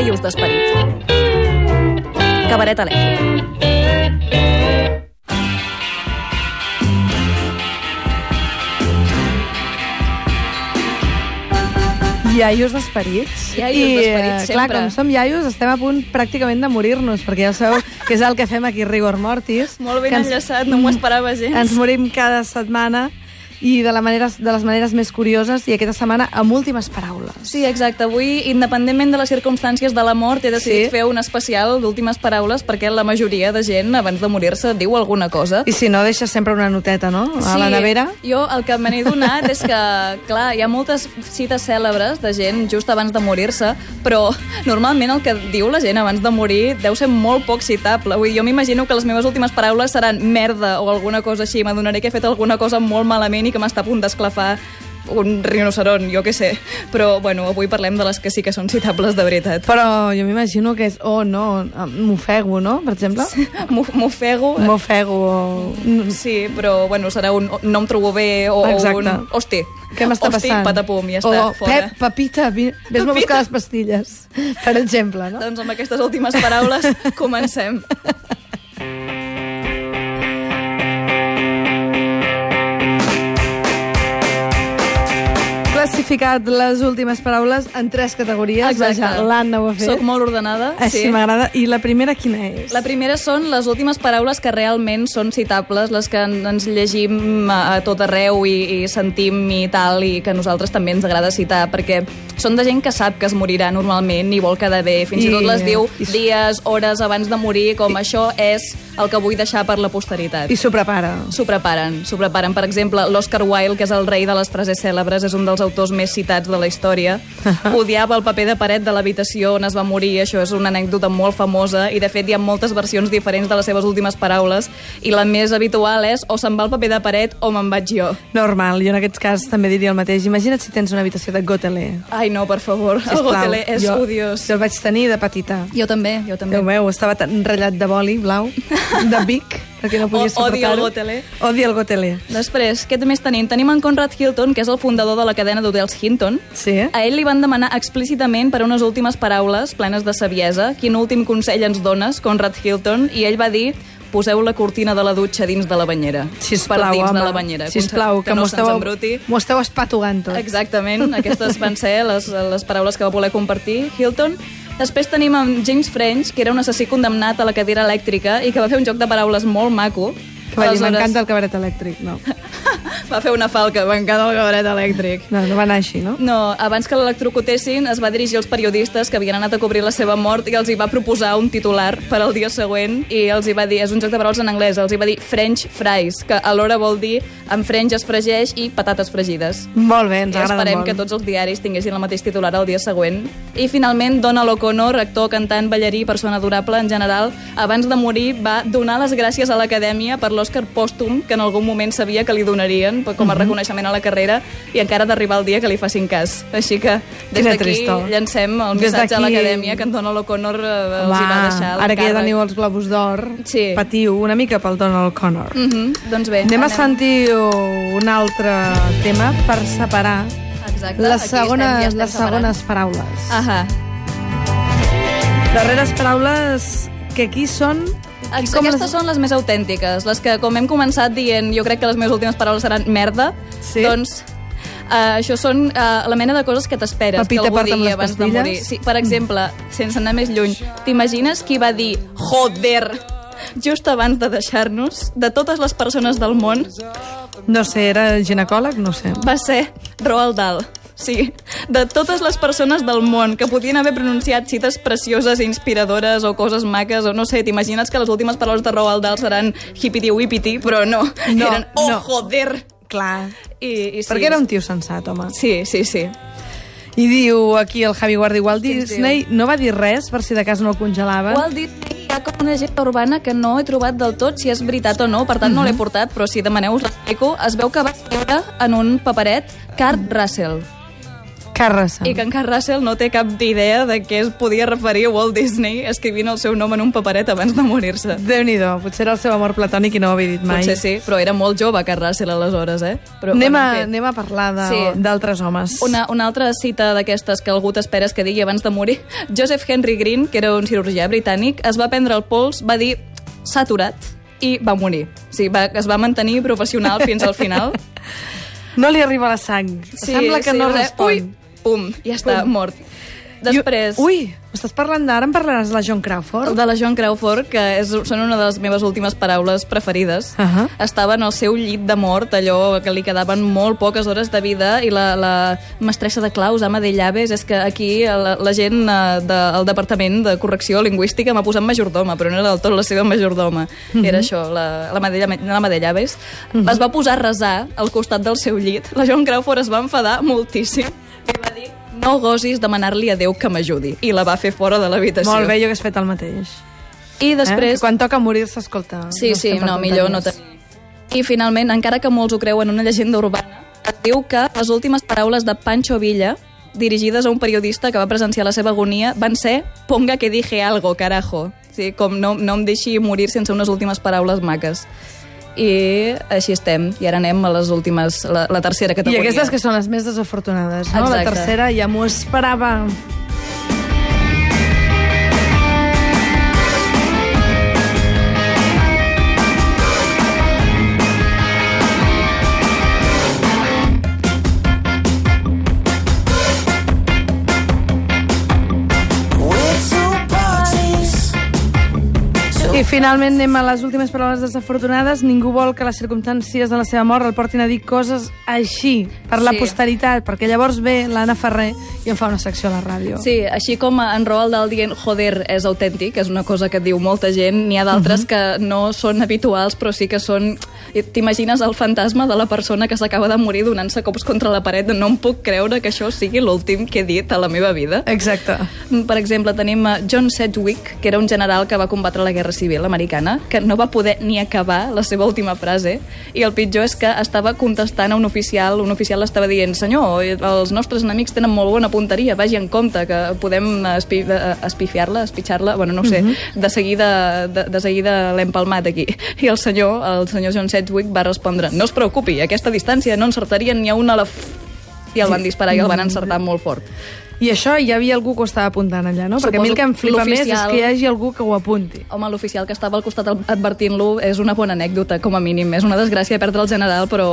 Iaios d'Esperit. Cabaret elèctric. Iaios d'esperits. Iaios I, d'esperits, eh, clar, sempre. com som iaios, estem a punt pràcticament de morir-nos, perquè ja sabeu que és el que fem aquí, Rigor Mortis. Molt ben ens, enllaçat, no m'ho esperava gens. Ens morim cada setmana i de, la manera, de les maneres més curioses i aquesta setmana amb últimes paraules. Sí, exacte. Avui, independentment de les circumstàncies de la mort, he decidit Sí. fer un especial d'últimes paraules perquè la majoria de gent, abans de morir-se, diu alguna cosa. I si no, deixes sempre una noteta, no? A la nevera. Jo el que me n'he donat és que, clar, hi ha moltes cites cèlebres de gent just abans de morir-se, però normalment el que diu la gent abans de morir deu ser molt poc citable. Vull dir, jo m'imagino que les meves últimes paraules seran merda o alguna cosa així. M'adonaré que he fet alguna cosa molt malament que m'està a punt d'esclafar un rinoceron, jo què sé. Però, bueno, avui parlem de les que sí que són citables de veritat. Però jo m'imagino que és, oh no, m'ofego, no? Per exemple? M'ho- M'ofego. M'ofego. o- Sí, però, bueno, serà un no em trobo bé o, Exacte. un hosti. Què m'està hosti, passant? patapum, ja està, o, fora. Pep, Pepita, vi- vés-me a buscar les pastilles, per exemple, no? Doncs amb aquestes últimes paraules comencem. Classificat les últimes paraules en tres categories. Vaja, l'Anna ho ha fet. Soc molt ordenada. Així sí. m'agrada. I la primera quina és? La primera són les últimes paraules que realment són citables, les que en- ens llegim a, tot arreu i, i sentim i tal, i que nosaltres també ens agrada citar, perquè són de gent que sap que es morirà normalment i vol quedar bé. Fins i, I- tot les diu i dies, hores abans de morir, com això és el que vull deixar per la posteritat. I s'ho prepara. S'ho preparen, s'ho preparen. Per exemple, l'Oscar Wilde, que és el rei de les frases cèlebres, és un dels autors més citats de la història. Odiava el paper de paret de l'habitació on es va morir, això és una anècdota molt famosa, i de fet hi ha moltes versions diferents de les seves últimes paraules, i la més habitual és o se'n va el paper de paret o me'n vaig jo. Normal, jo en aquest cas també diria el mateix. Imagina't si tens una habitació de Gotelé. Ai, no, per favor, el Sisplau. Gotelé és jo, odiós. Jo el vaig tenir de petita. Jo també, jo també. Déu meu, estava tan ratllat de boli blau, de Vic, perquè no podia O- odia el suportar-ho. Gotelé. Odia el Gotelé. Després, què més tenim? Tenim en Conrad Hilton, que és el fundador de la cadena d'hotels Hinton. Sí? A ell li van demanar explícitament per unes últimes paraules plenes de saviesa quin últim consell ens dones, Conrad Hilton, i ell va dir poseu la cortina de la dutxa dins de la banyera. Sisplau, per dins home. de la banyera. Sisplau, que, no m'ho esteu, esteu espatugant tot. Exactament, aquestes van ser les, les paraules que va voler compartir Hilton. Després tenim en James French, que era un assassí condemnat a la cadira elèctrica i que va fer un joc de paraules molt maco. Que va dir, Aleshores, m'encanta el cabaret elèctric. No. Va fer una falca, m'encanta el cabaret elèctric. no, no va anar així, no? No, abans que l'electrocutessin es va dirigir als periodistes que havien anat a cobrir la seva mort i els hi va proposar un titular per al dia següent i els hi va dir, és un joc de paraules en anglès, els hi va dir French fries, que alhora vol dir en French es fregeix i patates fregides. Molt bé, ens I agrada esperem molt. que tots els diaris tinguessin el mateix titular el dia següent. I finalment, Donald O'Connor, actor, cantant, ballarí, persona adorable en general, abans de morir va donar les gràcies a l'acadèmia per l'Oscar pòstum, que en algun moment sabia que li donarien com a reconeixement a la carrera, i encara d'arribar el dia que li facin cas. Així que des d'aquí llancem el missatge a l'acadèmia que en Donald O'Connor eh, els hi va deixar ara que ja teniu els Globus d'Or, Sí. patiu una mica pel Donald Connor. Mhm, Doncs bé, Anem a sentir un altre tema per separar Exacte, les aquí estem, segones, ja estem les separant. segones paraules. Ahà. Darreres paraules que aquí són... Ex com Aquestes les- són les més autèntiques, les que, com hem començat dient, jo crec que les meves últimes paraules seran merda, Sí? doncs uh, això són uh, la mena de coses que t'esperes que algú digui abans de pastilles. morir. Sí, per exemple, sense anar més lluny, t'imagines qui va dir joder just abans de deixar-nos, de totes les persones del món, No sé, era ginecòleg? No sé. va ser Roald Dahl. Sí, de totes les persones del món que podien haver pronunciat cites precioses i inspiradores o coses maques, o no sé, t'imagines que les últimes paraules de Roald Dahl seran hippity-whippity, però no, No, eren oh, no. joder! Clar. I, i sí, Perquè era un tio sensat, home. Sí, sí, sí. I diu aquí el Javi Guardi, Walt Disney no va dir res per si de cas no el congelaven. Walt Disney hi ha com una llegenda urbana que no he trobat del tot si és veritat o no, per tant no Mhm. l'he portat, però si demaneu us l'explico. Es veu que va escriure en un paperet Kurt Russell. Carrassa. I que en Carl Russell no té cap idea de què es podia referir a Walt Disney escrivint el seu nom en un paperet abans de morir-se. déu nhi potser era el seu amor platònic i no ho havia dit mai. Potser sí, però era molt jove Carl Russell aleshores, eh? Però, anem, a, en fi. anem a parlar de- Sí. d'altres homes. Una, una altra cita d'aquestes que algú t'esperes que digui abans de morir. Joseph Henry Green, que era un cirurgià britànic, es va prendre el pols, va dir s'ha aturat i va morir. O sigui, va, es va mantenir professional fins al final. No li arriba la sang. Sembla que no va dir, respon. Ui, pum, ja està, Pum. mort. Després... Jo, ui, m'estàs parlant d'ara, em parlaràs de la Joan Crawford? De la Joan Crawford, que és, són una de les meves últimes paraules preferides. Ahà. Estava en el seu llit de mort, allò que li quedaven molt poques hores de vida, i la, la mestressa de claus, ama de llaves, és que aquí la, la gent eh, del Departament de Correcció Lingüística m'ha posat majordoma, però no era del tot la seva majordoma. Mhm. Era això, la, la, madella, la de llaves. Es va posar a resar al costat del seu llit. La Joan Crawford es va enfadar moltíssim i va dir no gosis demanar-li a Déu que m'ajudi. I la va fer fora de l'habitació. Molt bé, jo hagués fet el mateix. I després... Eh? Que Quan toca morir-se, escolta... Sí, sí, estem per no, millor no tenir. I finalment, encara que molts ho creuen una llegenda urbana, es diu que les últimes paraules de Pancho Villa, dirigides a un periodista que va presenciar la seva agonia, van ser «Ponga que dije algo, carajo». Sí, com no, no em deixi morir sense unes últimes paraules maques. I així estem. I ara anem a les últimes, la, la tercera I categoria. aquestes que són les més desafortunades, no? La Exacte. tercera ja m'ho esperava. Finalment anem a les últimes paraules desafortunades. Ningú vol que les circumstàncies de la seva mort el portin a dir coses així, per la Sí. posteritat, perquè llavors ve l'Anna Ferrer i em fa una secció a la ràdio. Sí, així com en Roald Dahl dient joder és autèntic, és una cosa que diu molta gent, n'hi ha d'altres que no són habituals, però sí que són... T'imagines el fantasma de la persona que s'acaba de morir donant-se cops contra la paret no em puc creure que això sigui l'últim que he dit a la meva vida. Exacte. Per exemple, tenim John Sedgwick, que era un general que va combatre la Guerra Civil americana, que no va poder ni acabar la seva última frase, i el pitjor és que estava contestant a un oficial, un oficial estava dient senyor, els nostres enemics tenen molt bona punteria, vagi en compte que podem espi espifiar-la, espitxar-la, bueno, no sé, de seguida, de, de seguida l'hem palmat aquí. I el senyor, el senyor John Sedgwick va respondre, no es preocupi, aquesta distància no encertarien ni a una a la... f-". I el van disparar i el van encertar molt fort. I això hi havia algú que ho estava apuntant allà, no? Perquè a mi el que em flipa més és que hi hagi algú que ho apunti. Home, l'oficial que estava al costat advertint-lo és una bona anècdota, com a mínim. És una desgràcia perdre el general, però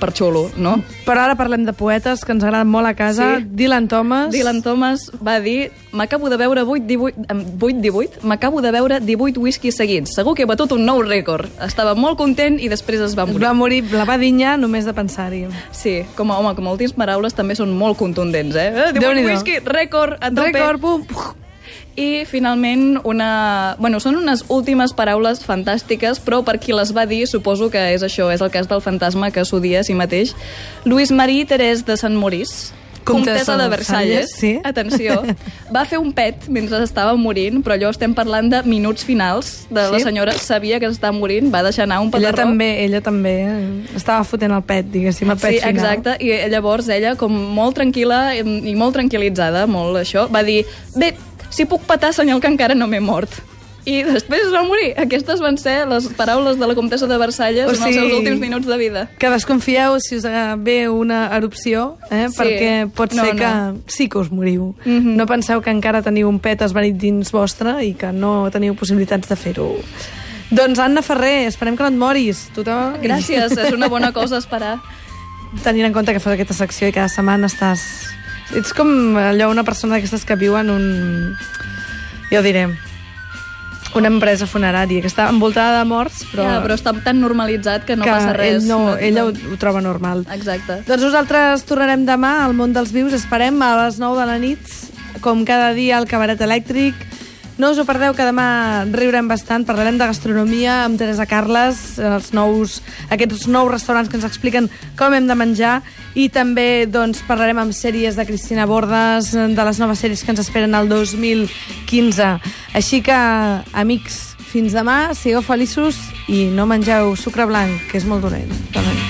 per xulo, no? Però ara parlem de poetes que ens agraden molt a casa. Sí. Dylan Thomas. Dylan Thomas va dir m'acabo de beure 8-18 m'acabo de beure 18 whiskies seguits. Segur que he batut un nou rècord. Estava molt content i després es va Es morir. va morir la va dinyar només de pensar-hi. Sí, com a, home, com a últims paraules també són molt contundents, eh? eh 18 Déu-n'hi-do. Whisky, rècord, a tope. Record, pum, puf. I finalment, una... Bueno, són unes últimes paraules fantàstiques, però per qui les va dir, suposo que és això, és el cas del fantasma que s'odia a si mateix. Luis Marie Thérèse de Sant Maurice, comtessa de Versalles, sí. atenció, va fer un pet mentre estava morint, però allò estem parlant de minuts finals de la Sí? senyora, sabia que s'estava morint, va deixar anar un Ella petarró. també, ella també estava fotent el pet, diguéssim, el pet Sí, final. exacte, i llavors ella, com molt tranquil·la i molt tranquil·litzada, molt això, va dir, bé, si puc patar, senyal que encara no m'he mort. I després es va morir. Aquestes van ser les paraules de la comtessa de Versalles O en els sigui, seus últims minuts de vida. Que desconfieu si us ve una erupció, eh? Sí. perquè pot No, ser no. que sí que us moriu. Mhm. No penseu que encara teniu un pet esvanit dins vostre i que no teniu possibilitats de fer-ho. Doncs Anna Ferrer, esperem que no et moris. Tothom... Gràcies, és una bona cosa esperar. Tenint en compte que fas aquesta secció i cada setmana estàs... Ets com allò, una persona d'aquestes que viu en un... Ja ho diré una empresa funerària que està envoltada de morts, però, Ja, però està tan normalitzat que no que passa res. ell no, ella ho, ho troba normal. Exacte. Doncs nosaltres tornarem demà al món dels vius, esperem a les 9 de la nit, com cada dia al cabaret elèctric. No us ho perdeu, que demà riurem bastant, parlarem de gastronomia amb Teresa Carles, els nous, aquests nous restaurants que ens expliquen com hem de menjar, i també doncs, parlarem amb sèries de Cristina Bordes, de les noves sèries que ens esperen al 2015. Així que, amics, fins demà, sigueu feliços i no mengeu sucre blanc, que és molt dolent. Dolent.